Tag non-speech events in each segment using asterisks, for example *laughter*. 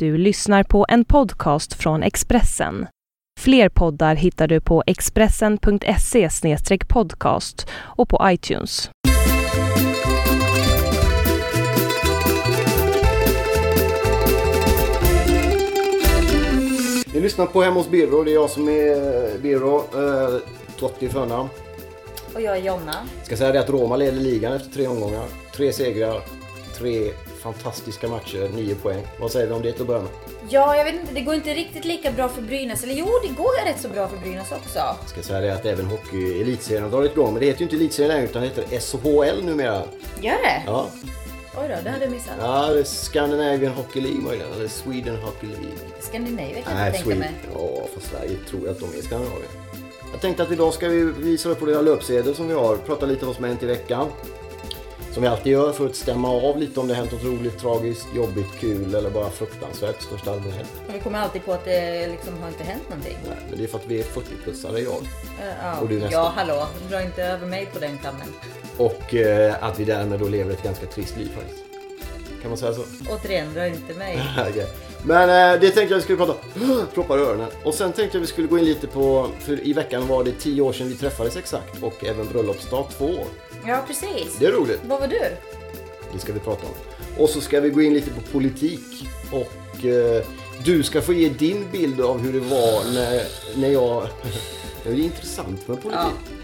Du lyssnar på en podcast från Expressen. Fler poddar hittar du på expressen.se podcast och på iTunes. Ni lyssnar på Hemma hos Birro. Det är jag som är eh, Birro. Eh, Totti i förnamn. Och jag är Jonna. Ska säga det att Roma leder ligan efter tre omgångar. Tre segrar, tre fantastiska matcher, nio poäng. Vad säger vi om det till att börja med? Ja, jag vet inte. Det går inte riktigt lika bra för Brynäs. Eller jo, det går rätt så bra för Brynäs också. Ska säga det att även hockey elitserien har dragit igång. Men det heter ju inte elitserien längre utan det heter SHL numera. Gör det? Ja, Oj då, det hade jag missat. ja det är Scandinavian Hockey League möjligen. Eller Sweden Hockey League. Skandinavien kan jag tänka Sweden. mig. Ja, för Sverige tror jag att de är Skandinavien. Jag tänkte att idag ska vi visa upp på deras löpsedel som vi har. Prata lite om vad som hänt i veckan. Som vi alltid gör för att stämma av lite om det hänt något roligt, tragiskt, jobbigt, kul eller bara fruktansvärt i största allmänhet. Och vi kommer alltid på att det liksom har inte hänt någonting. Nej, men det är för att vi är 40-plussare jag. Ja, Och du nästa. ja hallå. Dra inte över mig på den kammen. Och eh, att vi därmed då lever ett ganska trist liv faktiskt. Kan man säga så? Återigen, dra inte mig. *laughs* Okej. Men eh, det tänkte jag vi skulle prata om. *gasps* Proppar i öronen. Och sen tänkte jag vi skulle gå in lite på, för i veckan var det 10 år sedan vi träffades exakt. Och även bröllopsdag två år. Ja, precis. Det är roligt. Vad var du? Det ska vi prata om. Och så ska vi gå in lite på politik. Och eh, du ska få ge din bild av hur det var när, när jag... *laughs* det är intressant med politik. Ja.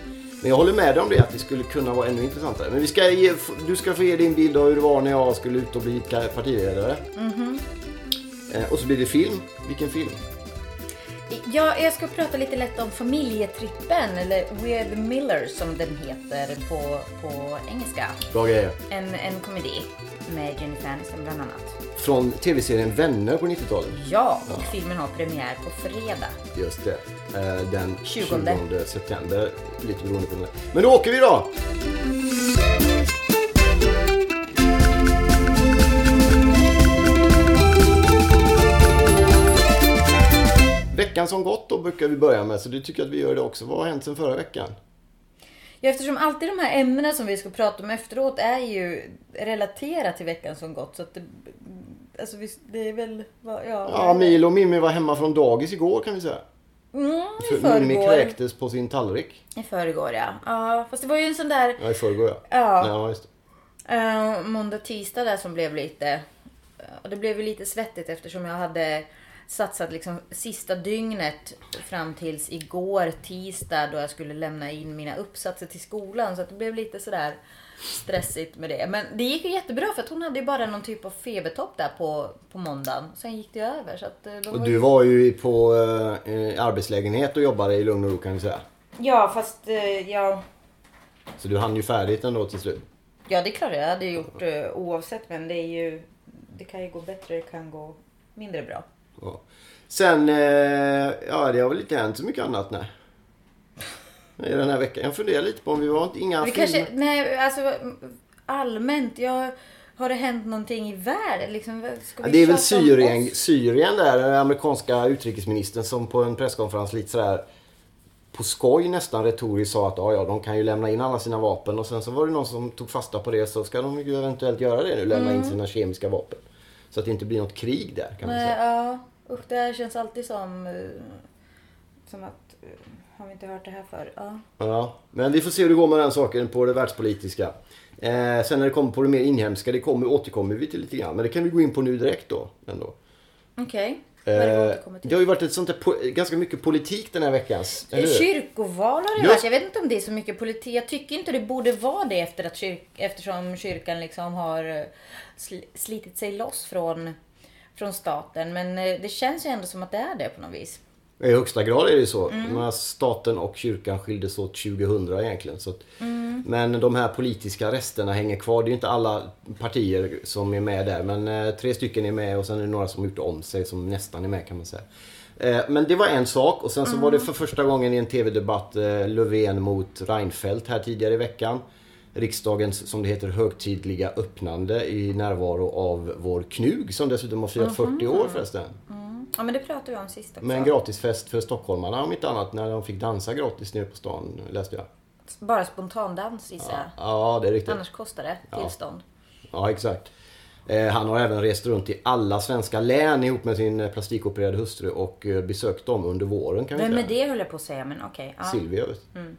Men jag håller med dig om det, att det skulle kunna vara ännu intressantare. Men vi ska ge, du ska få ge din bild av hur det var när jag skulle ut och bli partiledare. Eh, och så blir det film. Vilken film? Ja, jag ska prata lite lätt om familjetrippen, eller We're the Millers som den heter på, på engelska. Bra grejer. En, en komedi med Jennifer Aniston bland annat. Från tv-serien Vänner på 90-talet. Ja, och filmen har premiär på fredag. Just det. Eh, den 20 20. september. Lite beroende på den. Men då åker vi då! Veckan som gått då brukar vi börja med, så det tycker jag att vi gör det också. Vad har hänt sen förra veckan? Ja, eftersom alltid de här ämnena som vi ska prata om efteråt är ju relaterat till veckan som gått. Så att det, alltså det är väl... Ja, Ja, Milo och Mimmi var hemma från dagis igår kan vi säga. Mm, i För Mimmi förrgår. kräktes på sin tallrik. I förrgår, ja. Ja, fast det var ju en sån där Ja, i förrgår ja. Ja. ja just det. uh, måndag, tisdag där som blev lite... Och det blev ju lite svettigt eftersom jag hade satsat liksom sista dygnet fram tills igår tisdag då jag skulle lämna in mina uppsatser till skolan. Så att det blev lite sådär stressigt med det. Men det gick ju jättebra för att hon hade ju bara någon typ av febertopp där på, på måndagen. Sen gick det över. Så att, eh, de Och var du ju- var ju på eh, arbetslägenhet och jobbade i lugn och ro kan vi säga. Ja, fast eh, ja... Så du hann ju färdigt ändå till slut. Ja, det är klart jag hade gjort eh, oavsett. Men det är ju... Det kan ju gå bättre, det kan gå mindre bra. Ja. Sen, eh, ja det har väl inte hänt så mycket annat nej. I den här veckan. Jag funderar lite på om vi var inte inga Vi filmer. kanske, nej, alltså allmänt. Jag, har det hänt någonting i världen? Liksom, Ja, det är väl Syrien? Syrien där, den amerikanska utrikesministern som på en presskonferens lite sådär på skoj nästan retoriskt sa att ja, ja, de kan ju lämna in alla sina vapen och sen så var det någon som tog fasta på det så ska de ju eventuellt göra det nu, lämna Mm. in sina kemiska vapen. Så att det inte blir något krig där kan man säga. ja, usch, det här känns alltid som... eh, Som att... eh, Har vi inte hört det här förr? Ja. Ja, men vi får se hur det går med den saken på det världspolitiska. Eh, sen när det kommer på det mer inhemska, det kommer, återkommer vi till lite grann. Men det kan vi gå in på nu direkt då. Ändå. Okej. Vi Eh, det har ju varit ett sånt där, ganska mycket politik den här veckan. Kyrkoval har det varit. Jag vet inte om det är så mycket politik. Jag tycker inte det borde vara det efter att kyr- eftersom kyrkan liksom har eh, sl- slitit sig loss från, från staten. Men eh, det känns ju ändå som att det är det på något vis. I högsta grad är det så. Mm. Staten och kyrkan skildes åt 2000 egentligen. Så att, Mm. Men de här politiska resterna hänger kvar. Det är inte alla partier som är med där. Men eh, tre stycken är med och sen är det några som har gjort om sig som nästan är med kan man säga. Eh, men det var en sak och sen så var det Mm. för första gången i en tv-debatt Löfven mot Reinfeldt här tidigare i veckan. Riksdagens, som det heter, högtidliga öppnande i närvaro av vår Knug som dessutom har firat 40 år förresten. Ja men det pratade vi om sist också. Med en gratisfest för stockholmarna om inte annat när de fick dansa gratis nere på stan läste jag. Bara spontandans gissar jag. Ja, det är riktigt. Annars kostar det tillstånd. Ja, exakt. Eh, han har även rest runt i alla svenska län ihop med sin plastikopererade hustru och eh, besökt dem under våren kan Vem är det höll jag på att säga, men okej. ja. Silvia vet du.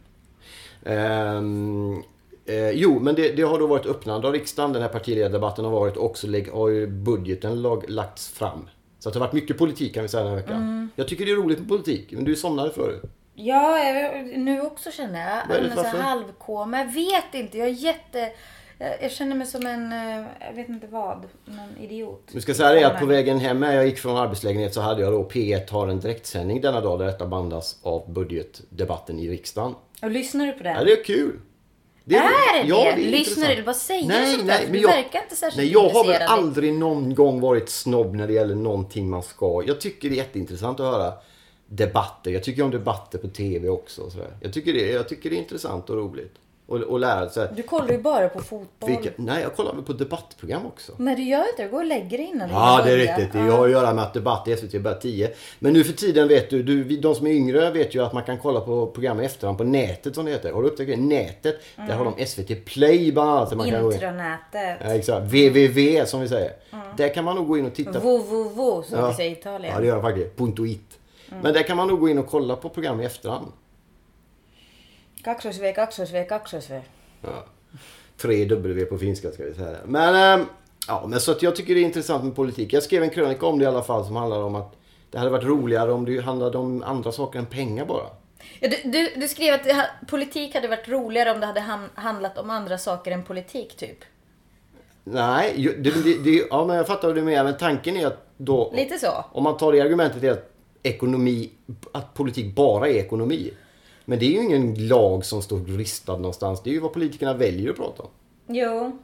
Eh, jo, men det, det har då varit öppnande av riksdagen. Den här partiledardebatten har varit också har ju budgeten lag, lagts fram. Så att det har varit mycket politik kan vi säga den här veckan. Mm. Jag tycker det är roligt med politik, men du somnade förut. Ja, jag- nu också känner jag. Vad är det Jag är så varför? här halvkoma. Jag vet inte. Jag är jätte... Jag känner mig som en... eh, Jag vet inte vad. Någon idiot. Nu ska säga det att på vägen hem när jag gick från arbetslägenhet så hade jag då P1 har en direktsändning denna dag där detta bandas av budgetdebatten i riksdagen. Och lyssnar du på den? Ja, det är kul. Det är det ja, det? är Lyssnar du? Vad säger nej, du nej, men Du jag, verkar inte särskilt Nej, jag har väl aldrig någon gång varit snobb när det gäller någonting man ska. Jag tycker det är jätteintressant att höra debatter. Jag tycker om debatter på TV också. och sådär. Jag, tycker det, jag tycker det är intressant och roligt. Och, och lära sig. Du kollar ju bara på fotboll. Vilka, nej, jag kollar väl på debattprogram också. Nej, du gör inte det. Du går och lägger dig innan Ja, det är riktigt. Det Ja. har att göra med att debatt i SVT börjar 10. Men nu för tiden vet du, du, de som är yngre vet ju att man kan kolla på program i efterhand på nätet som det heter. Har du upptäckt det? Nätet. Där har de SVT Play bland annat. Man kan gå in. Intranätet. Ja, exakt. www som vi säger. Där kan man nog gå in och titta. Vovovo som vi säger i Italien. Ja, det gör de faktiskt. Punto it. Men där kan man nog gå in och kolla på program i efterhand. Kaksoisv, kaksoisv, kaksoisv. Ja. Tre W på finska ska vi säga. Men, ehm, ja, men så att jag tycker det är intressant med politik. Jag skrev en krönika om det i alla fall som handlar om att det hade varit roligare om det handlade om andra saker än pengar bara. Ja, du, du, du skrev att det, ha- politik hade varit roligare om det hade ham- handlat om andra saker än politik, typ. Nej, det, det, ja, men jag fattar vad du menar. Men tanken är att då... Lite så. Om man tar det argumentet är att ekonomi, att politik bara är ekonomi. Men det är ju ingen lag som står ristad någonstans. Det är ju vad politikerna väljer att prata om. Jo.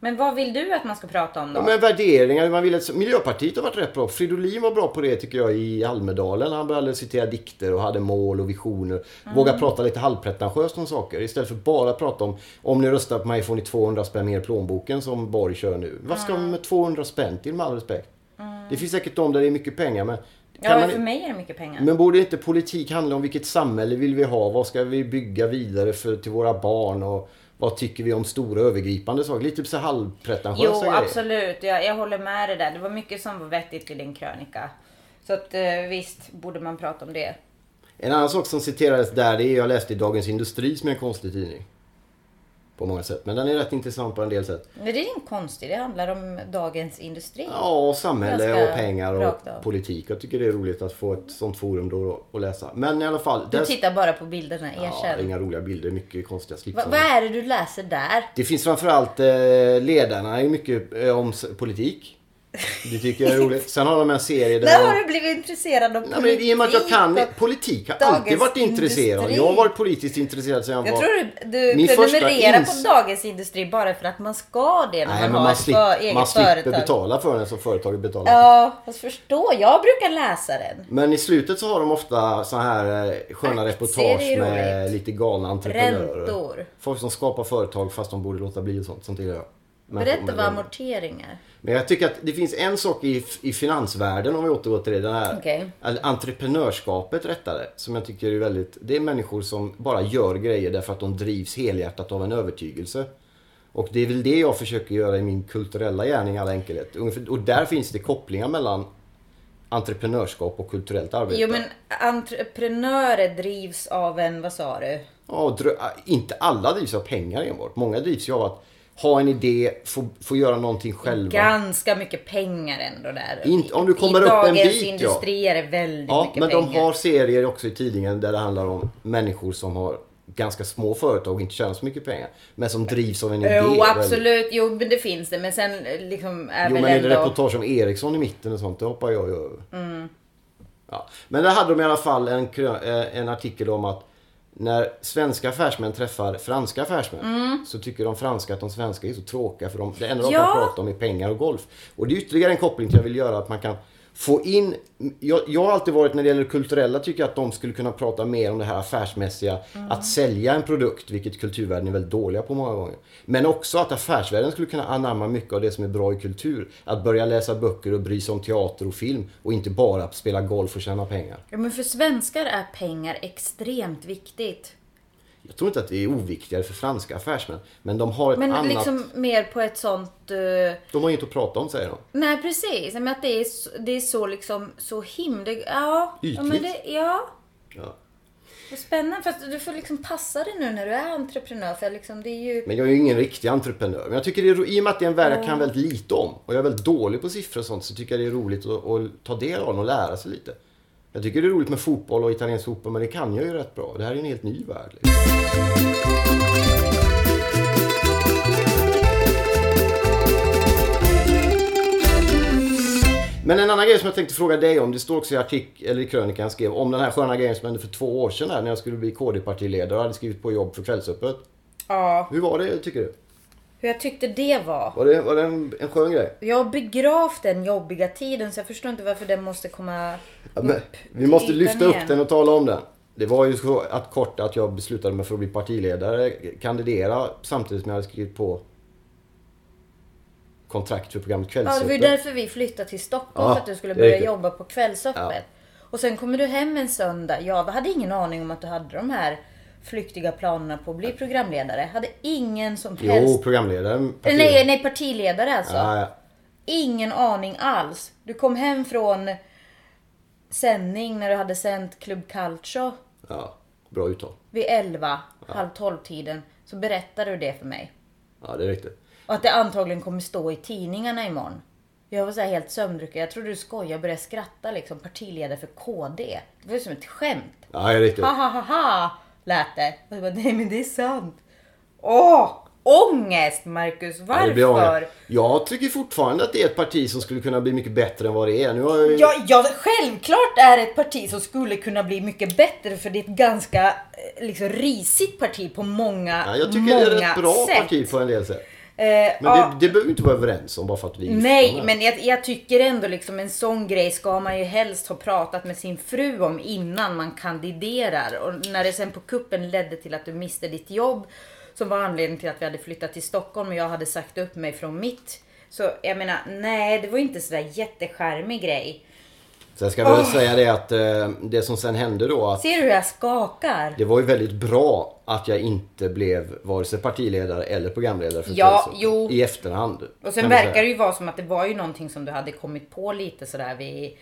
Men vad vill du att man ska prata om då? Ja, men värderingar, man vill att, Miljöpartiet har varit rätt bra. Fridolin var bra på det tycker jag i Almedalen. Han började citera dikter och hade mål och visioner. Våga prata lite halvpretentiöst om saker. Istället för bara prata om om ni röstar på mig får ni 200 spänn mer i plånboken som Borg kör nu. Vad ska man med 200 spänn till med all respekt? Det finns säkert de där det är mycket pengar men ja, man- för mig är det mycket pengar. men borde inte politik handla om vilket samhälle vill vi ha? Vad ska vi bygga vidare för, till våra barn? Och vad tycker vi om stora övergripande saker? Lite så halvpretentiösa Jo, grejer. absolut. Jag, jag håller med dig där. Det var mycket som var vettigt i din krönika. Så att eh, visst borde man prata om det. En annan sak som citerades där det är jag läste i Dagens Industri som är en konstig tidning. På många sätt. Men den är rätt intressant på en del sätt. Men det är inte konstigt. Det handlar om dagens industri. Ja, och samhälle Ganska och pengar och politik. Jag tycker det är roligt att få ett sånt forum då att läsa. Men i alla fall. Du där- tittar bara på bilderna, ja, erkänn. inga roliga bilder, mycket konstiga Va, slipsar. vad är det du läser där? Det finns framförallt eh, ledarna är mycket eh, om politik. Det tycker jag är roligt. Sen har de en serie där... När har du blivit intresserad av Nej, politik? men I och med att jag kan politik har alltid varit intresserad. Industri. Jag har varit politiskt intresserad sedan jag, Jag var... tror du, du prenumererar ins- på Dagens Industri bara för att man ska det när Nej, man men har man, ett slip, för, eget man slipper företag. betala för den som företaget betalar. Ja, fast förstå. Jag brukar läsa den. Men i slutet så har de ofta så här eh, sköna Aktier reportage med lite galna entreprenörer. Räntor. Folk som skapar företag fast de borde låta bli och sånt. Sånt gillar jag. Berätta vad amorteringar. Men jag tycker att det finns en sak i, i finansvärlden om vi återgår till det. Den här Okej. eller entreprenörskapet rättare. Som jag tycker är väldigt... Det är människor som bara gör grejer därför att de drivs helhjärtat av en övertygelse. Och det är väl det jag försöker göra i min kulturella gärning i all enkelhet. Och där finns det kopplingar mellan entreprenörskap och kulturellt arbete. Jo men entreprenörer drivs av en, vad sa du? Ja, inte alla drivs av pengar enbart. Många drivs ju av att ha en idé, få, få göra någonting själva. Ganska mycket pengar ändå där. Inte- om du kommer I upp en bit, ja. industri är det väldigt Ja, mycket men pengar. de har serier också i tidningen där det handlar om människor som har ganska små företag och inte tjänar så mycket pengar. Men som drivs av en idé. Jo absolut, jo men det finns det. Men sen liksom är Jo men är ändå... det reportage om Ericsson i mitten och sånt, det hoppar jag ju över. Mm. Ja. Men där hade de i alla fall en, eh, en artikel om att när svenska affärsmän träffar franska affärsmän så tycker de franska att de svenska är så tråkiga för de, det enda de Mm. Ja. kan prata om är pengar och golf. Och det är ytterligare en koppling till jag vill göra att man kan få in... Jag, jag har alltid varit när det gäller det kulturella tycker jag att de skulle kunna prata mer om det här affärsmässiga. Mm. Att sälja en produkt, vilket kulturvärlden är väldigt dåliga på många gånger. Men också att affärsvärlden skulle kunna anamma mycket av det som är bra i kultur. Att börja läsa böcker och bry sig om teater och film och inte bara spela golf och tjäna pengar. Ja, men för svenskar är pengar extremt viktigt. Jag tror inte att det är oviktigare för franska affärsmän. Men de har ett Men annat... liksom mer på ett sånt... eh, De har inget att prata om säger de. nej precis, men att det är, så- det är så liksom så himla... Ja. ja men Ytligt. det, ja. Ja. Vad spännande. Fast du får liksom passa dig nu när du är entreprenör. För liksom det är ju... Men jag är ju ingen riktig entreprenör. Men jag tycker det är, i och med att det är en värld jag kan väldigt lite om och jag är väldigt dålig på siffror och sånt så tycker jag det är roligt att, att ta del av den och lära sig lite. Jag tycker det är roligt med fotboll och italiensk fotboll men det kan jag ju rätt bra. Det här är en helt ny värld. Liksom. Men en annan grej som jag tänkte fråga dig om, det står också i artik eller i krönikan jag skrev om den här sköna grejen som hände för två år sedan här, när jag skulle bli KD-partiledare och hade skrivit på jobb för Kvällsöppet. Ja. Hur var det tycker du? Hur jag tyckte det var. Var det, var det en, en skön grej? Jag har begravt den jobbiga tiden så jag förstår inte varför den måste komma Ja, upp vi måste lyfta ytan upp igen. den och tala om den. Det var ju så att kort att jag beslutade mig för att bli partiledare, kandidera samtidigt som jag hade skrivit på kontrakt för programmet Ja, det var ju Kvällsöppet. därför vi flyttade till Stockholm. Ja, för att du skulle börja jobba på Kvällsöppet. Ja. Och sen kommer du hem en söndag. Jag hade ingen aning om att du hade de här flyktiga planerna på att bli programledare. Hade ingen som Jo, helst... programledaren. Eh, nej, nej, partiledare alltså. Ja, ja. Ingen aning alls. Du kom hem från sändning när du hade sänt Club Calcio ja, bra uttal. vid 11, halv 12 tiden. Så berättade du det för mig. Ja, det är riktigt. Och att det antagligen kommer stå i tidningarna imorgon. Jag var så här helt sömndrucken. Jag trodde du skojade och började skratta liksom. Partiledare för KD. Det var ju som ett skämt. Ja, det är riktigt. Ha ha ha ha lät det. Och jag bara, nej men det är sant. Åh! Ångest Marcus, Ja, varför? ångest. Jag tycker fortfarande att det är ett parti som skulle kunna bli mycket bättre än vad det är. Nu har jag. Ja, ja, självklart är det ett parti som skulle kunna bli mycket bättre för det är ett ganska eh, liksom, risigt parti på många, Ja, jag tycker många det är ett bra sätt. parti på en del sätt. Eh, Men ja. det, det behöver vi inte vara överens om bara för att vi är Nej, men jag, jag tycker ändå liksom en sån grej ska man ju helst ha pratat med sin fru om innan man kandiderar. Och när det sen på kuppen ledde till att du miste ditt jobb, som var anledningen till att vi hade flyttat till Stockholm och jag hade sagt upp mig från mitt. Så jag menar, nej, det var inte sådär jättecharmig grej. Sen ska jag väl säga det att eh, det som sen hände då att Ser du hur jag skakar? det var ju väldigt bra att jag inte blev vare sig partiledare eller programledare för Ja, jo. I efterhand. Och sen verkar det ju vara som att det var ju någonting som du hade kommit på lite sådär vid...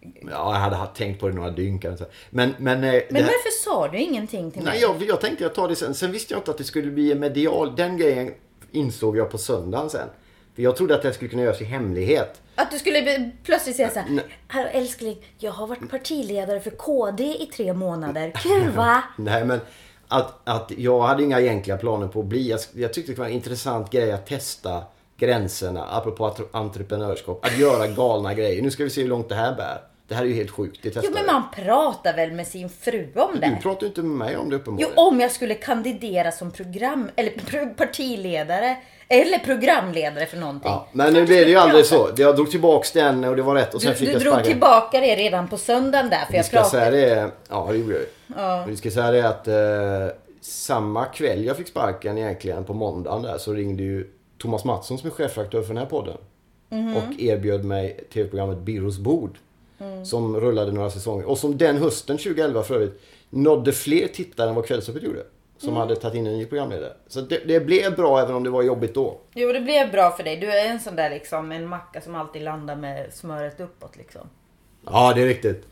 Ja, jag hade haft tänkt på det några dygn kan jag säga. Men, men, eh, Men här- varför sa du ingenting till mig? Nej, jag, jag tänkte jag tar det sen. Sen visste jag inte att det skulle bli en medial. Den grejen insåg jag på söndagen sen. För jag trodde att det skulle kunna göras i hemlighet. Att du skulle plötsligt säga såhär. Hallå älskling, jag har varit partiledare för KD i tre månader. *laughs* Kul va? Nej, men att, att jag hade inga egentliga planer på att bli. Jag, jag tyckte det var en intressant grej att testa gränserna, apropå entreprenörskap. Att göra galna grejer. Nu ska vi se hur långt det här bär. Det här är ju helt sjukt. Det testar Jo men man pratar väl med sin fru om Du det? pratar ju inte med mig om det Jo uppenbarligen. om jag skulle kandidera som program, eller pr- partiledare, eller programledare för någonting. Ja, men nu blev det ju aldrig så. Jag drog tillbaks den och det var rätt och sen Du, fick du jag drog sparken. tillbaka det redan på söndagen där för Vi jag ska säga det, ja det gjorde jag ju. Men Vi ska säga det att eh, samma kväll jag fick sparken egentligen på måndagen där så ringde ju Thomas Mattsson som är chefredaktör för den här podden. Mhm. Och erbjöd mig tv-programmet Birros bord. Mm. Som rullade några säsonger. Och som den hösten 2011 för övrigt nådde fler tittare än vad Kvällsöppet gjorde. Som Mm. hade tagit in en ny programledare. Så det, det blev bra även om det var jobbigt då. Jo det blev bra för dig. Du är en sån där liksom, en macka som alltid landar med smöret uppåt liksom. Ja, det är riktigt.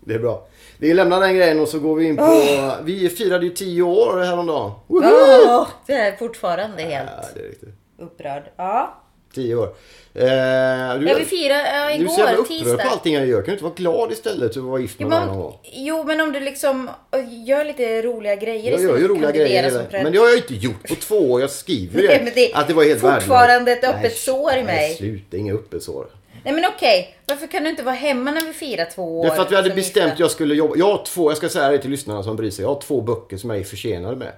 Det är bra. Vi lämnar den grejen och så går vi in på... Vi firade ju 10 år häromdagen. Woho! Åh, det är fortfarande helt Ja, det är riktigt. upprörd. Ja. 10 år. Eh, du, Jag vill fira ja, du är så igår, upprörd tisdag. på allting jag gör. Kan du inte vara glad istället för att vara gift med någon gång? jo men om du liksom gör lite roliga grejer Jag gör ju roliga grejer. som Men det har jag inte gjort på två år. Jag skriver ju det att det var helt fortfarande värdelöst. ett öppet Nej, sår i mig. Nej, sluta. Inga öppet sår. Nej men okej, varför kan du inte vara hemma när vi firar två år? Det är för att vi hade bestämt att jag skulle jobba. Jag har två, jag ska säga det till lyssnarna som bryr sig. Jag har två böcker som jag är försenad med.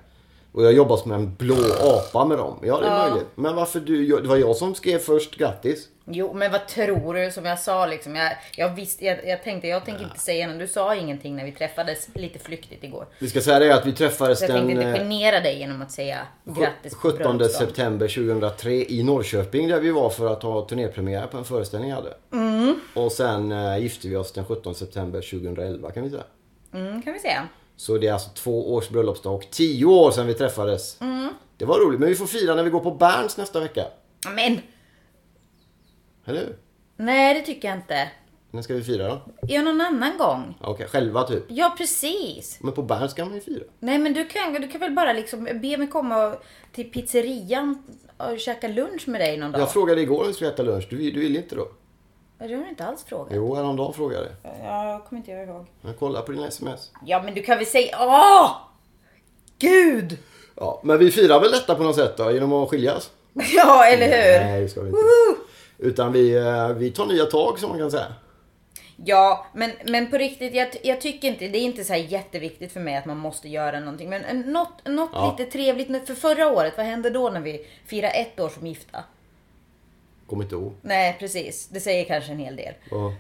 Och jag jobbar som en blå apa med dem. Ja, det är Ja. möjligt. Men varför du? Det var jag som skrev först. Grattis. Jo men vad tror du? Som jag sa liksom. Jag, jag, visste, jag, jag tänkte jag tänker inte säga något. Du sa ingenting när vi träffades lite flyktigt igår. Vi ska säga det att vi träffades Så jag tänkte den inte eh, genera dig genom att säga grattis på 17 bröllopsdagen. september 2003 i Norrköping där vi var för att ha turnépremiär på en föreställning jag hade. Mm. Och sen eh, gifte vi oss den 17 september 2011 kan vi säga. Mm, kan vi säga. Så det är alltså två års bröllopsdag och tio år sedan vi träffades. Mm. Det var roligt, men vi får fira när vi går på Berns nästa vecka. Men, Eller hur? nej det tycker jag inte. När ska vi fira då? Ja, någon annan gång. Okej, själva typ. Ja, precis. Men på Berns kan man ju fira. Nej, men du kan, du kan väl bara liksom be mig komma till pizzerian och käka lunch med dig någon dag? Jag frågade igår om vi skulle äta lunch. Du, du ville inte då? Har du inte alls frågat. Jo, häromdagen frågade jag. Jag kommer inte ihåg. Men kolla på dina sms. Ja, men du kan väl säga... Åh! Gud! Ja, men vi firar väl detta på något sätt då, genom att skiljas? *laughs* Ja, eller hur? Nej, det ska vi inte. Utan vi, eh, vi tar nya tag som man kan säga. Ja, men, men på riktigt, jag, jag tycker inte, det är inte så jätteviktigt för mig att man måste göra någonting. Men en- något, något Ja. lite trevligt. För förra året, vad hände då när vi firade ett år som gifta? Kommer inte ihåg. Nej, precis. Det säger kanske en hel del. Ja.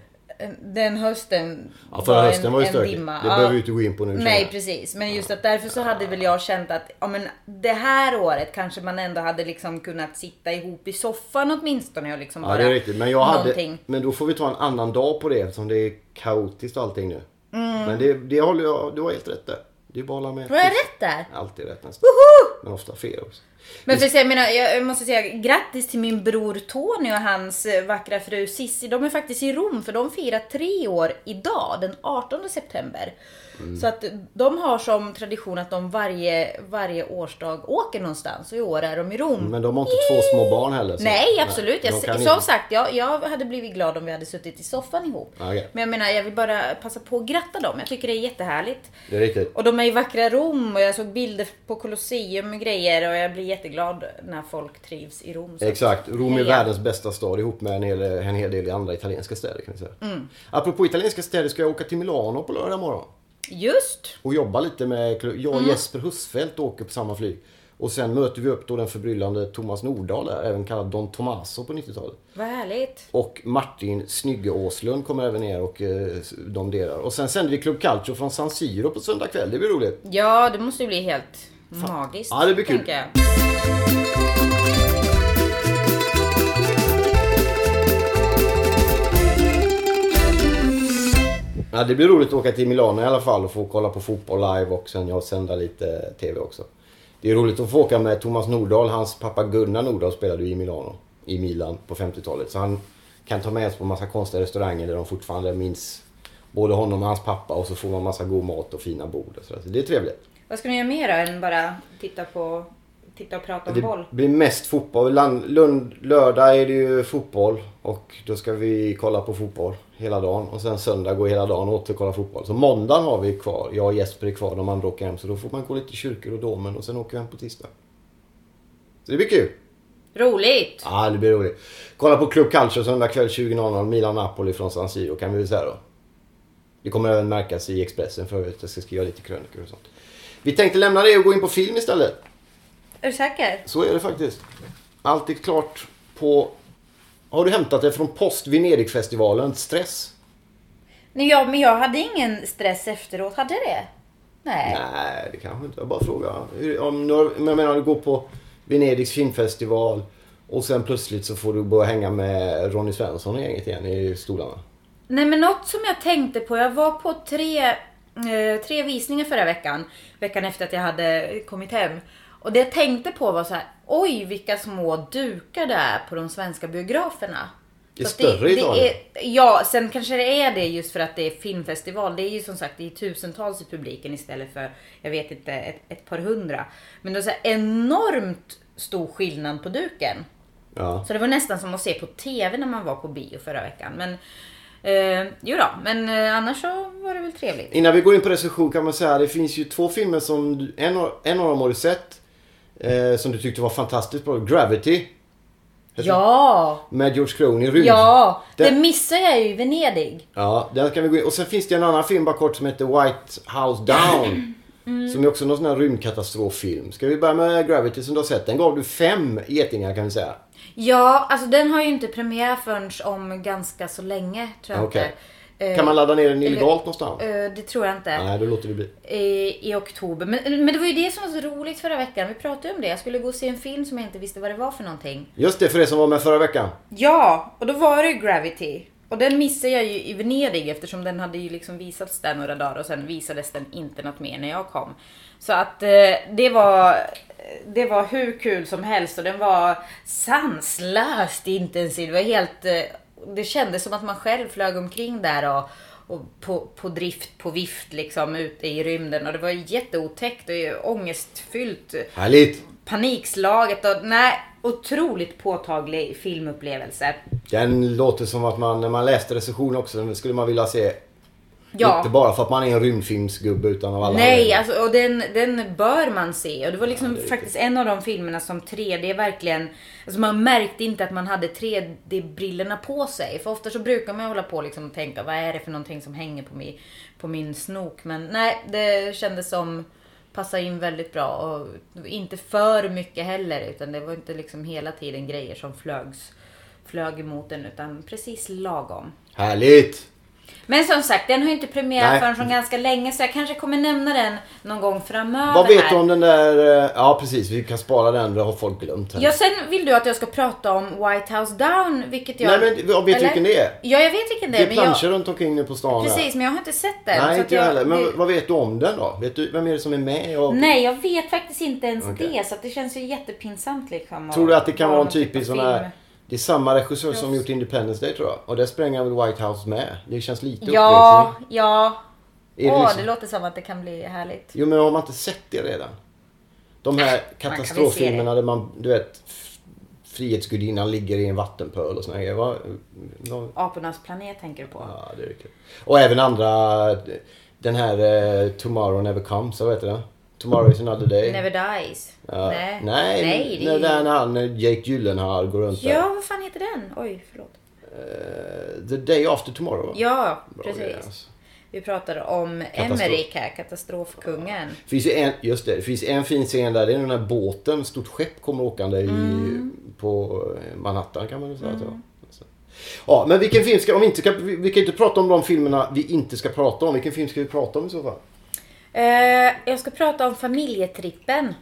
Den hösten Ja, förra hösten var ju stökig. dimma. Det behöver vi inte gå in på nu, Nej, jag. precis. Men just att därför så hade väl jag känt att ja, men det här året kanske man ändå hade liksom kunnat sitta ihop i soffan åtminstone och liksom Ja, bara det är riktigt. Men, jag hade, men då får vi ta en annan dag på det eftersom det är kaotiskt allting nu. Mm. Men det, det håller jag, du har helt rätt där. Det är bara att hålla med. Var jag rätt där? Alltid rätt nästan. Men ofta fel också. Men för jag, menar, jag måste säga grattis till min bror Tony och hans eh, vackra fru Sissi. De är faktiskt i Rom för de firar tre år idag, den 18 september. Mm. Så att de har som tradition att de varje, varje årsdag åker någonstans och i år är de i Rom. Men de har inte två små barn heller. så- Nej, absolut. de Jag, som sagt, jag, jag hade blivit glad om vi hade suttit i soffan ihop. Okej. Men jag menar, jag vill bara passa på att gratta dem. Jag tycker det är jättehärligt. Det är riktigt. Och de är i vackra Rom och jag såg bilder på Colosseum och grejer och jag blir jätteglad när folk trivs i Rom. Exakt. Rom är världens bästa stad ihop med en hel, en hel del andra italienska städer kan vi säga. Mm. Apropå italienska städer ska jag åka till Milano på lördag morgon. Just! Och jobba lite med, jag och Mm. Jesper Husfeldt åker på samma flyg. Och sen möter vi upp då den förbryllande Thomas Nordahl där, även kallad Don Tomaso på 90-talet. Vad härligt. Och Martin Snygge Åslund kommer även ner och eh, domderar. Och sen sänder vi Club Calcio från San Siro på söndag kväll. Det blir roligt. Ja, det måste ju bli helt magiskt. Ja, det blir kul. Ja, det blir roligt att åka till Milano i alla fall och få kolla på fotboll live och sen jag sända lite TV också. Det är roligt att få åka med Thomas Nordahl. Hans pappa Gunnar Nordahl spelade ju i Milano, i Milan på 50-talet. Så han kan ta med oss på massa konstiga restauranger där de fortfarande minns både honom och hans pappa och så får man massa god mat och fina bord och. Så det är trevligt. Vad ska ni göra mer då än bara titta på titta och prata om boll? Det blir mest fotboll. Lund, lördag är det ju fotboll och då ska vi kolla på fotboll hela dagen. Och sen söndag går hela dagen åt att kolla fotboll. Så måndagen har vi kvar. Jag och Jesper är kvar, de andra åker hem. Så då får man gå lite kyrkor och domen och sen åker vi hem på tisdag. Så det blir kul. Roligt! Ja, det blir roligt. Kolla på Club Calcio söndag kväll 20.00. Milan-Napoli från San Siro kan vi väl säga då. Det kommer även märkas i Expressen för att jag ska skriva lite krönikor och sånt. Vi tänkte lämna det och gå in på film istället. Är du säker? Så är det faktiskt. Allt är klart på... Har du hämtat det från Post Venedigfestivalen? Stress? Nej, ja, men jag hade ingen stress efteråt. Hade det? Nej. Nej, det kanske inte. Jag bara frågar. Om men jag menar, du går på Venedigs filmfestival och sen plötsligt så får du börja hänga med Ronny Svensson och gänget igen i stolarna. Nej men något som jag tänkte på, jag var på tre, eh, tre visningar förra veckan. Veckan efter att jag hade kommit hem. Och det jag tänkte på var så här, oj vilka små dukar det är på de svenska biograferna. Det är Så större i Italien. är, Ja, sen kanske det är det just för att det är filmfestival. Det är ju som sagt det är tusentals i publiken istället för, jag vet inte, ett, ett par hundra. Men det är så här enormt stor skillnad på duken. Ja. Så det var nästan som att se på TV när man var på bio förra veckan. Men eh, jo då, men eh, annars så var det väl trevligt. Innan vi går in på recension kan man säga att det finns ju två filmer som en, en av dem har du sett. Eh, som du tyckte var fantastiskt bra. Gravity. Ja! Med George Clooney, rymd. Ja! Det Den- missar jag ju i Venedig. Ja, den kan vi gå in. Och sen finns det en annan film bara kort som heter White House Down. *clears throat* Mm. Som är också någon sån här rymdkatastroffilm. Ska vi börja med Gravity som du har sett? Den gav du fem getingar kan vi säga. Ja, alltså den har ju inte premiär förrän om ganska så länge tror jag Okej. inte. Eh, Kan man ladda ner den illegalt någonstans? eh, det tror jag inte. Nej, då låter det bli. I, I oktober. Men, men det var ju det som var så roligt förra veckan. Vi pratade om det. Jag skulle gå och se en film som jag inte visste vad det var för någonting. Just det, för det som var med förra veckan. Ja, och då var det ju Gravity. Och den missade jag ju i Venedig eftersom den hade ju liksom visats där några dagar och sen visades den inte något mer när jag kom. Så att eh, det var det var hur kul som helst och den var sanslöst intensiv. Det var helt... eh, Det kändes som att man själv flög omkring där och, och på, på drift, på vift liksom ute i rymden. Och det var jätteotäckt och ångestfyllt. Härligt! Panikslaget och nej, otroligt påtaglig filmupplevelse. Den låter som att man, när man läste recensionen också, den skulle man vilja se. Ja. Inte bara för att man är en rymdfilmsgubbe utan av alla Nej, alltså, och den, den bör man se. Och det var liksom det är faktiskt en av de filmerna som 3D verkligen... Alltså man märkte inte att man hade 3D-brillorna på sig. För ofta så brukar man hålla på liksom och tänka, vad är det för någonting som hänger på min, på min snok? Men nej, det kändes som passade in väldigt bra. Och inte för mycket heller. Utan det var inte liksom hela tiden grejer som flögs, flög emot en. Utan precis lagom. Härligt! Men som sagt, den har ju inte premiär Nej. förrän från ganska länge så jag kanske kommer nämna den någon gång framöver. Vad vet du om den där... eh, Ja precis, vi kan spara den. Det har folk glömt. Här. Ja, sen vill du att jag ska prata om White House Down, vilket jag... Nej men jag vet du Eller? vilken det är? Ja, jag vet vilken det Det är. är men planscher jag... runt omkring nu på stan här. Precis, men jag har inte sett den. Nej så inte jag heller. Men det- vad vet du om den då? Vet du, vem är det som är med? Och... Nej, jag vet faktiskt inte ens Okej. det. Så att det känns ju jättepinsamt liksom. Tror du att det kan vara en typ typisk sån här... Det är samma regissör som gjort Independence Day tror jag. Och där spränger väl White House med. Det känns lite Ja, upprepning. ja. Är det Åh, liksom- det låter som att det kan bli härligt. Jo men har man inte sett det redan? De här katastroffilmerna där man, du vet, Frihetsgudinnan ligger i en vattenpöl och såna grejer. Vad- vad- Apornas planet tänker du på? Ja, det är kul. Och även andra, den här eh, Tomorrow Never Comes, vad heter den? Tomorrow is another day. Never Dies. Ja. Nej. Nej, Nej, det när, han, eh, Jake Gyllenhaal går runt där. Ja, vad fan heter den? Oj, förlåt. Eh, The Day After Tomorrow. va? Ja, Bra precis. grejer, alltså. Vi pratar om Katastrof. Emmerich här, katastrofkungen. Det finns en, just det, det finns en fin scen där. Det är den här båten, stort skepp, kommer åkande i, Mm. på Manhattan kan man väl säga. att det var. Så. Ja, men vilken film ska, om vi inte ska, vi vi kan inte prata om de filmerna vi inte ska prata om. Vilken film ska vi prata om i så fall? Eh, jag ska prata om familjetrippen.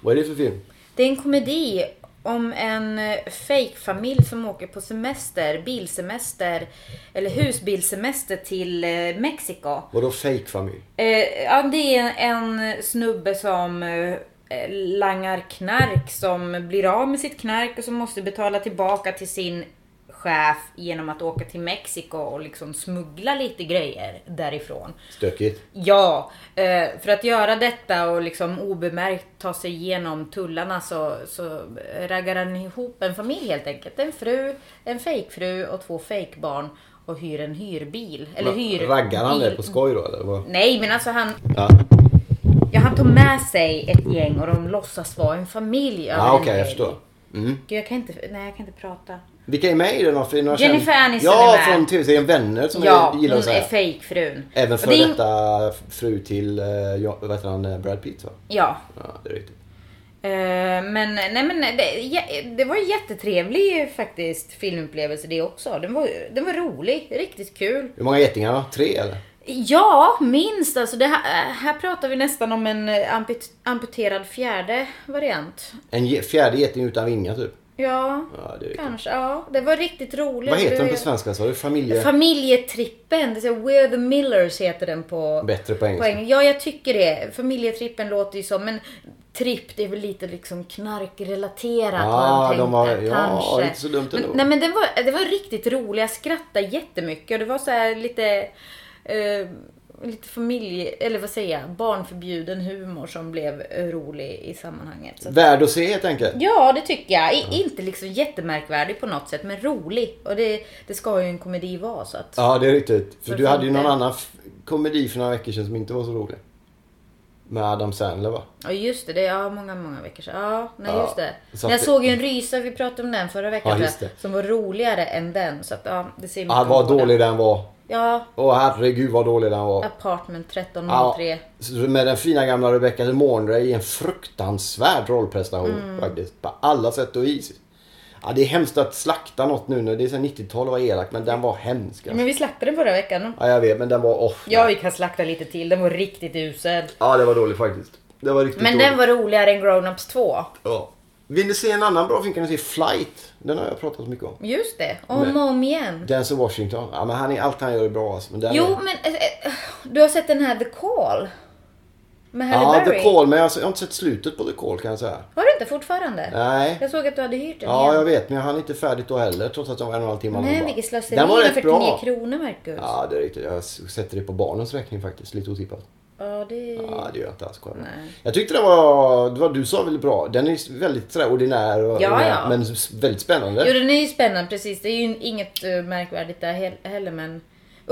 Vad är det för film? Det är en komedi om en eh, fake-familj som åker på semester, bilsemester eller husbilsemester till eh, Mexiko. Vadå fake familj? Eh, ja, det är en snubbe som eh, langar knark som blir av med sitt knark och som måste betala tillbaka till sin chef genom att åka till Mexiko och liksom smuggla lite grejer därifrån. Stökigt. Ja, eh, för att göra detta och liksom obemärkt ta sig igenom tullarna så, så raggar han ihop en familj helt enkelt. En fru, en fejkfru och två fejkbarn och hyr en hyrbil. Eller hyr... Raggar han det på skoj då eller? Vad? Nej, men alltså han, Ja, ja, han tar med sig ett gäng och de låtsas vara en familj. ja en okej jag helg. förstår. Mm. Gud, jag kan inte, nej jag kan inte prata. Vilka är med i den? För några Jennifer känd- Aniston Ja, är med. från tv-serien Vänner som Ja, jag gillar hon att säga. är fejkfrun. Även för det detta fru till, eh, ja, vad heter han, eh, Brad Pitt va? Ja, Ja, det är riktigt. Eh, men nej men det, det var en jättetrevlig faktiskt filmupplevelse det också. Den var, den var rolig, riktigt kul. Hur många getingar då? Tre eller? Ja, minst alltså. Det här, här pratar vi nästan om en amput, amputerad fjärde variant. En ge- fjärde geting utan vingar typ? Ja, Ja, kanske. Ja, det var riktigt roligt. Vad heter den på svenska du? Familje... Familjetrippen. Det är We're the Millers heter den på, Bättre på på engelska. engelska. Ja, jag tycker det. Familjetrippen låter ju som, men tripp det är väl lite liksom knarkrelaterat Ja, har de var- ja, kanske. inte så dumt men, ändå. Nej men det var, det var riktigt roligt. Jag skrattade jättemycket och det var så här lite eh, Lite familje, eller vad säger jag, barnförbjuden humor som blev rolig i sammanhanget. Så Värd att se helt enkelt. Ja, det tycker jag. I, Inte liksom jättemärkvärdig på något sätt, men rolig. Och det, det ska ju en komedi vara så att... Ja, det är riktigt. För Så du hade ju någon annan komedi för några veckor sedan som inte var så rolig. Med Adam Sandler va? Ja just det, det är ja, många, många veckor sedan. Ja, nej Ja, just det. så jag det- såg ju en rysare, vi pratade om den förra veckan Ja. Som var roligare än den. Så att ja, det ser Ja, vad dålig den var. Ja, Åh herregud vad dålig den var. Apartment Ja, 1303. så med den fina gamla Rebecca De Mornay i en fruktansvärd rollprestation Mm. faktiskt. På alla sätt och vis. Ja, det är hemskt att slakta något nu när det är så 90-tal och var elak men den var hemsk. Alltså. Men vi slaktade den förra veckan. Ja, jag vet men den var off. Ja, vi kan slakta lite till. Den var riktigt usel. ja, det var dåligt faktiskt. Det var riktigt Men dåligt. den var roligare än Grown-Ups 2. Ja. Vill ni se en annan bra film kan ni se Flight. Den har jag pratat mycket om. Just det, om och om igen. Denzel Washington. Ja, men han är, allt han gör är bra alltså. Men Jo, är... men eh, du har sett den här The Call? Med Halle Ja, Berry? The Call. Men jag har jag inte sett slutet på The Call kan jag säga. Har du inte fortfarande? Nej. Jag såg att du hade hyrt den Ja, igen. jag vet. Men jag hann inte färdigt då heller. Trots att det var en och en halv timme. Nej, vilket slöseri Den var rätt 49 bra. kronor, Marcus. Ja, det är riktigt. Jag sätter det på barnens räkning faktiskt. Lite otippat. Ja, det... Ja, det gör jag inte alls. Nej. Jag tyckte det var, det var du sa väldigt bra. Den är väldigt sådär ordinär och, Ja, ja. men väldigt spännande. Jo, den är ju spännande precis. Det är ju inget uh, märkvärdigt där he- heller, men...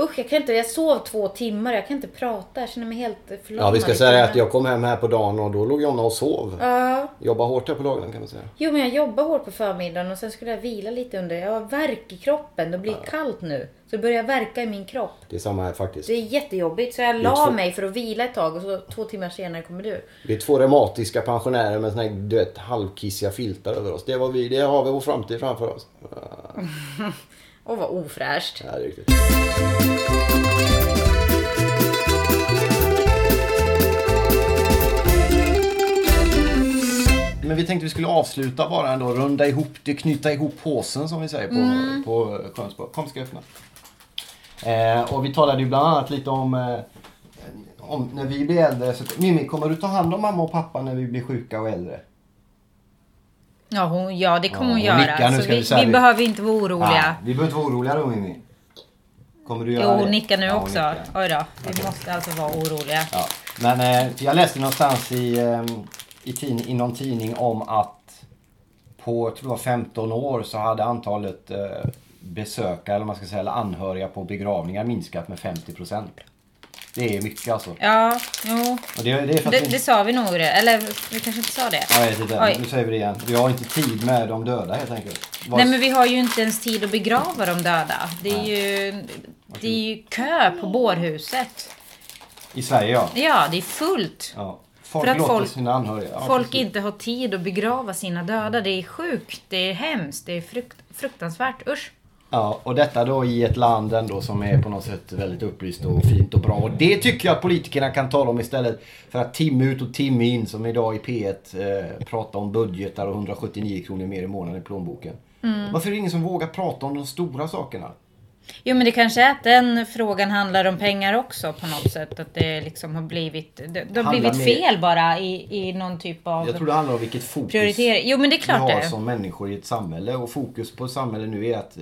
Usch, jag kan inte... Jag sov två timmar. Jag kan inte prata. Jag känner mig helt förlamad. Ja, vi ska säga att jag kom hem här på dagen och då låg Jonna och sov. Ja. Jobbar hårt här på dagen kan man säga. Jo, men jag jobbar hårt på förmiddagen och sen skulle jag vila lite under. Jag har värk i kroppen. Det blir kallt nu. Så det börjar verka i min kropp. Det är samma här faktiskt. Det är jättejobbigt. Så jag la två- mig för att vila ett tag och så två timmar senare kommer du. Vi är två reumatiska pensionärer med såna här, du vet, halvkissiga filtar över oss. Det, var vi, det har vi vår framtid framför oss. *laughs* Ja, Åh, vad ofräscht. det är riktigt. Men vi tänkte vi skulle avsluta bara ändå, runda ihop det, knyta ihop påsen som vi säger på, Mm. på Skönsborg. Kom ska jag öppna. Eh, och vi talade ju bland annat lite om, eh, om när vi blir äldre. Så, Mimmi, kommer du ta hand om mamma och pappa när vi blir sjuka och äldre? Ja, hon, ja det kommer Ja, hon hon göra. nu, vi vi, vi behöver inte vara oroliga. Ja, vi behöver inte vara oroliga då Mimmi. Kommer du Jo, göra det? hon nickar nu Ja, också. nickar. Oj då, vi måste alltså vara oroliga. Ja. Men eh, jag läste någonstans i, eh, i, tidning, i någon tidning om att på jag tror det var 15 år så hade antalet eh, besökare, eller man ska säga, eller anhöriga på begravningar minskat med 50 procent. Det är mycket alltså. Ja, jo. Och det, det är för Det, vi- det sa vi nog det. Eller vi kanske inte sa det. Ja, jag vet inte. Nu säger vi det igen. Vi har inte tid med de döda helt enkelt. Vad- Nej men vi har ju inte ens tid att begrava de döda. Det är ju, det är ju kö på bårhuset. I Sverige ja. Ja, det är fullt. ja. Folk För att folk- sina anhöriga. Ja, Folk inte har tid att begrava sina döda. Det är sjukt, det är hemskt, det är frukt, fruktansvärt. Usch. Ja, och detta då i ett land ändå som är på något sätt väldigt upplyst och fint och bra. Och det tycker jag att politikerna kan tala om istället för att timme ut och timme in som idag i P1 eh, prata om budgetar och 179 kronor mer i månaden i plånboken. Mm. Varför är det ingen som vågar prata om de stora sakerna? Jo men det kanske är att den frågan handlar om pengar också på något sätt. Att det liksom har blivit, det, det har blivit fel bara i, i någon typ av Jag tror det handlar om vilket fokus. Jo men det är vi klart har det. som människor i ett samhälle. Och fokus på samhället nu är att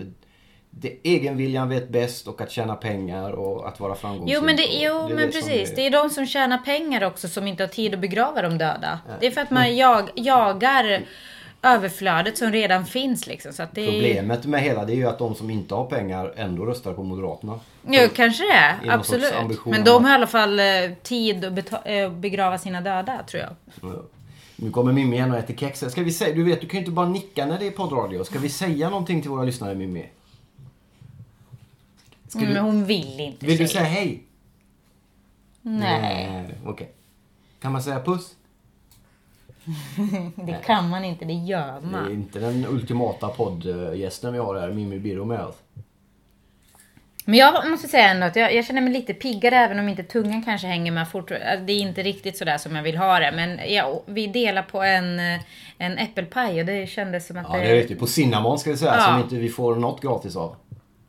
det, egenviljan vet bäst och att tjäna pengar och att vara framgångsrik. Jo men, det, jo, är men det precis. är- Det är de som tjänar pengar också som inte har tid att begrava de döda. Det är för att man jag, jagar överflödet som redan finns liksom. Så att det Problemet med hela det är ju att de som inte har pengar ändå röstar på Moderaterna. Jo, kanske det är. Absolut. Men de har i alla fall eh, tid att eh, begrava sina döda, tror jag. Ja. Nu kommer Mimmi igen och äter kex. Ska vi säga, du vet, du kan ju inte bara nicka när det är poddradio. Ska vi säga någonting till våra lyssnare Mimmi? Ska Mm, du, hon vill inte vill du säga. hej? Nej, Okej. Kan man säga puss? *laughs* det kan man inte. Det gör Det är man. inte den ultimata poddgästen vi har här, Mimmi Birro med oss. Men jag måste säga ändå att jag, jag känner mig lite piggare även om inte tungan kanske hänger med fort. Alltså, Det är inte riktigt sådär som jag vill ha det. Men ja, vi delar på en, en äppelpaj och det kändes som att Ja, det är riktigt. På Cinnamon ska vi säga, Ja. som inte vi får något gratis av.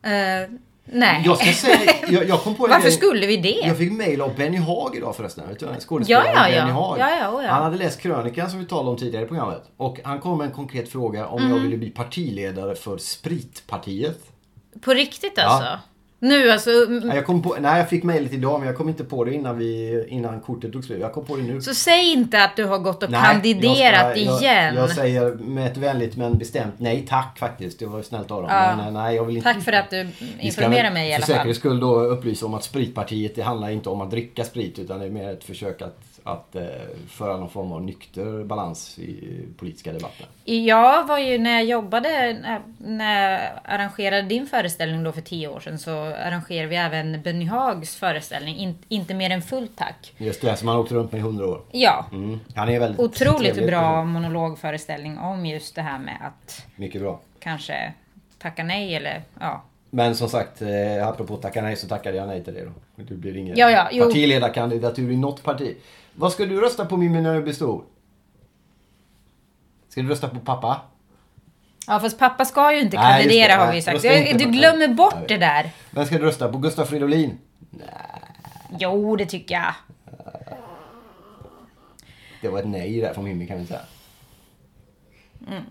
Eh, nej. Jag ska säga, jag, jag kom på en Varför grej. skulle vi det? Jag fick mail av Benny Haag idag förresten. Skådespelaren ja, ja. Benny Haag. Ja, ja, oh, ja. Han hade läst krönikan som vi talade om tidigare i programmet. Och han kom med en konkret fråga om Mm. jag ville bli partiledare för Spritpartiet. På riktigt alltså? Nu alltså. Jag kom på, nej, jag fick mejlet idag men jag kom inte på det innan, vi, innan kortet tog slut. Jag kom på det nu. Så säg inte att du har gått och Nej, kandiderat jag ska- igen. Jag, jag säger med ett vänligt men bestämt nej tack faktiskt. Det var snällt av dem. Ja. Men, eh, nej, jag vill inte. Tack för att du informerar mig i alla För fall. säkerhets skull då upplysa om att Spritpartiet det handlar inte om att dricka sprit utan det är mer ett försök att, att eh, föra någon form av nykter balans i politiska debatten. Jag var ju när jag jobbade, när- när jag arrangerade din föreställning då för tio år sedan så arrangerade vi även Benny Haags föreställning. In, inte mer än fullt tack. Just det, som han har åkt runt med i hundra år. Ja. Mm. Han är väldigt Otroligt trevlig bra monologföreställning om just det här med att Mycket bra. kanske tacka nej eller ja. Men som sagt, eh, apropå tacka nej så tackade jag nej till det då. Det blir ingen Ja, ja, partiledarkandidatur i något parti. Vad ska du rösta på Mimmi när du blir stor? Ska du rösta på pappa? Ja fast pappa ska ju inte Nej, kandidera det. har Nej, vi ju sagt. Du på- glömmer bort det där. Vem ska du rösta på? Gustaf Fridolin? Jo det tycker jag. Det var ett nej där från Mimmi kan vi säga.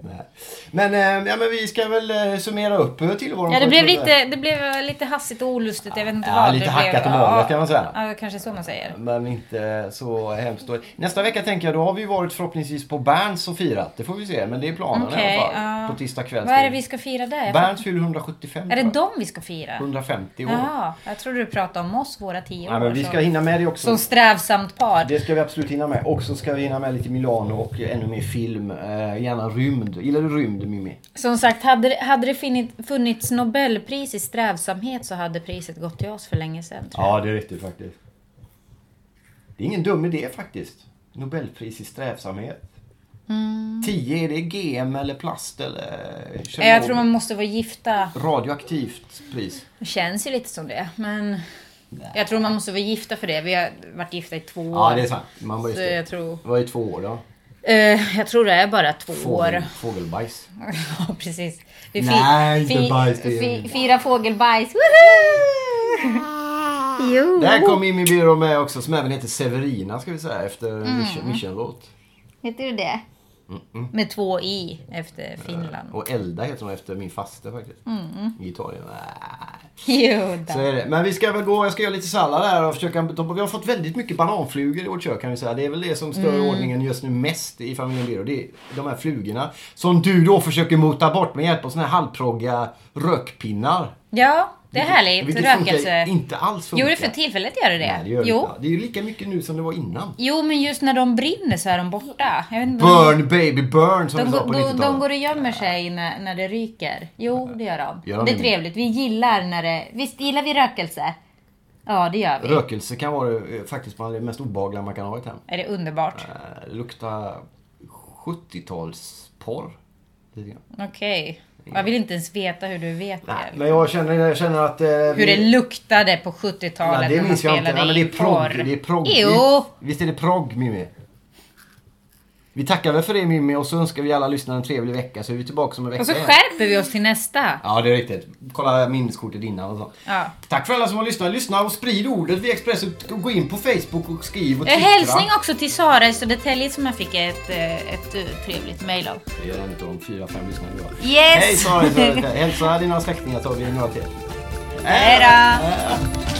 Nej. Men, eh, ja, men vi ska väl eh, summera upp eh, tillvaron. Ja det blev lite, det blev lite hastigt och olustigt. Jag vet inte Ja, vad lite det hackat blev. och malet kan man säga. Ja, kanske så man säger. Men inte så hemskt. Nästa vecka tänker jag, då har vi varit förhoppningsvis på Berns och firat. Det får vi se, men det är planen i Okej, alla fall. ja. På tisdag kväll. Vad är det vi ska fira där? Berns fyller 175. fattar- Är det dem vi ska fira? 150 år. Jaha, jag trodde du pratade om oss, våra tio år. Nej, men vi ska hinna med det också. Som strävsamt par. Det ska vi absolut hinna med. Och så ska vi hinna med lite Milano och ännu mer film. Eh, gärna rymd. Gillar du rymd Mimmi? Som sagt, hade, hade det funnit- funnits Nobelpris i strävsamhet så hade priset gått till oss för länge sedan. Ja, det är riktigt faktiskt. Det är ingen dum idé faktiskt. Nobelpris i strävsamhet. 10, är det GM eller plast eller Eh, Jag tror man måste vara gifta. radioaktivt pris? Det känns ju lite som det. Men jag tror man måste vara gifta för det. Vi har varit gifta i två år. Ja, det är sant. Man var Så jag tror... Vad är två år då? Eh, jag tror det är bara två Fågel, år. fågelbajs. *laughs* Ja, precis. Vi Nej, inte bajs, fi, Fira fågelbajs. *laughs* Jo. Där kom Mimmi Biro med också som även heter Severina ska vi säga efter Mm. mission- mission-låt. Heter du det? Med två i efter Finland. Och Elda heter hon efter min faste faktiskt. Mm. I Italien. Nej. Jo Så är det. Men vi ska väl gå, jag ska göra lite sallad här och försöka, vi har fått väldigt mycket bananflugor i vårt kök kan vi säga. Det är väl det som stör Mm. ordningen just nu mest i familjen Biro. Det är de här flugorna. Som du då försöker mota bort med hjälp av såna här halvproggiga rökpinnar. Ja, det är härligt. Vilket Rökelse. inte alls funkar. Jo, för tillfället gör det det. Nej, det gör det jo. inte. Det är ju lika mycket nu som det var innan. jo, men just när de brinner så är de borta. Burn baby burn som De, vi sa går- på de, 90-talet. de går och gömmer sig när, när det ryker. Jo, det gör de. Gör de det är det? trevligt. Vi gillar när det... Visst gillar vi rökelse? Ja, det gör vi. Rökelse kan vara eh, faktiskt bland det mest obehagliga man kan ha i ett hem. Är det underbart? Eh, lukta 70-talsporr. Lite grann. Jag vill inte ens veta hur du vet Nej, det. men jag känner, jag känner att... Eh, Hur vi- det luktade på 70-talet Ja, när det man spelade in porr. Det är progg. Jo! Visst är det progg Mimmi? Vi tackar väl för det Mimmi och så önskar vi alla lyssnare en trevlig vecka så är vi tillbaka om en vecka Och så igen. skärper vi oss till nästa. Ja, det är riktigt. Kolla minneskortet innan och så. Ja. Tack för alla som har lyssnat. Lyssna och sprid ordet via Expressen. Och Gå in på Facebook och skriv och Eh, twittra. Hälsning också till Sara i Södertälje som jag fick ett, eh, ett eh, trevligt mail av. Det är en av de fyra, fem lyssnarna vi har. Yes! Hej Sara. Hälsa dina släktingar tar vi några till. Hej då!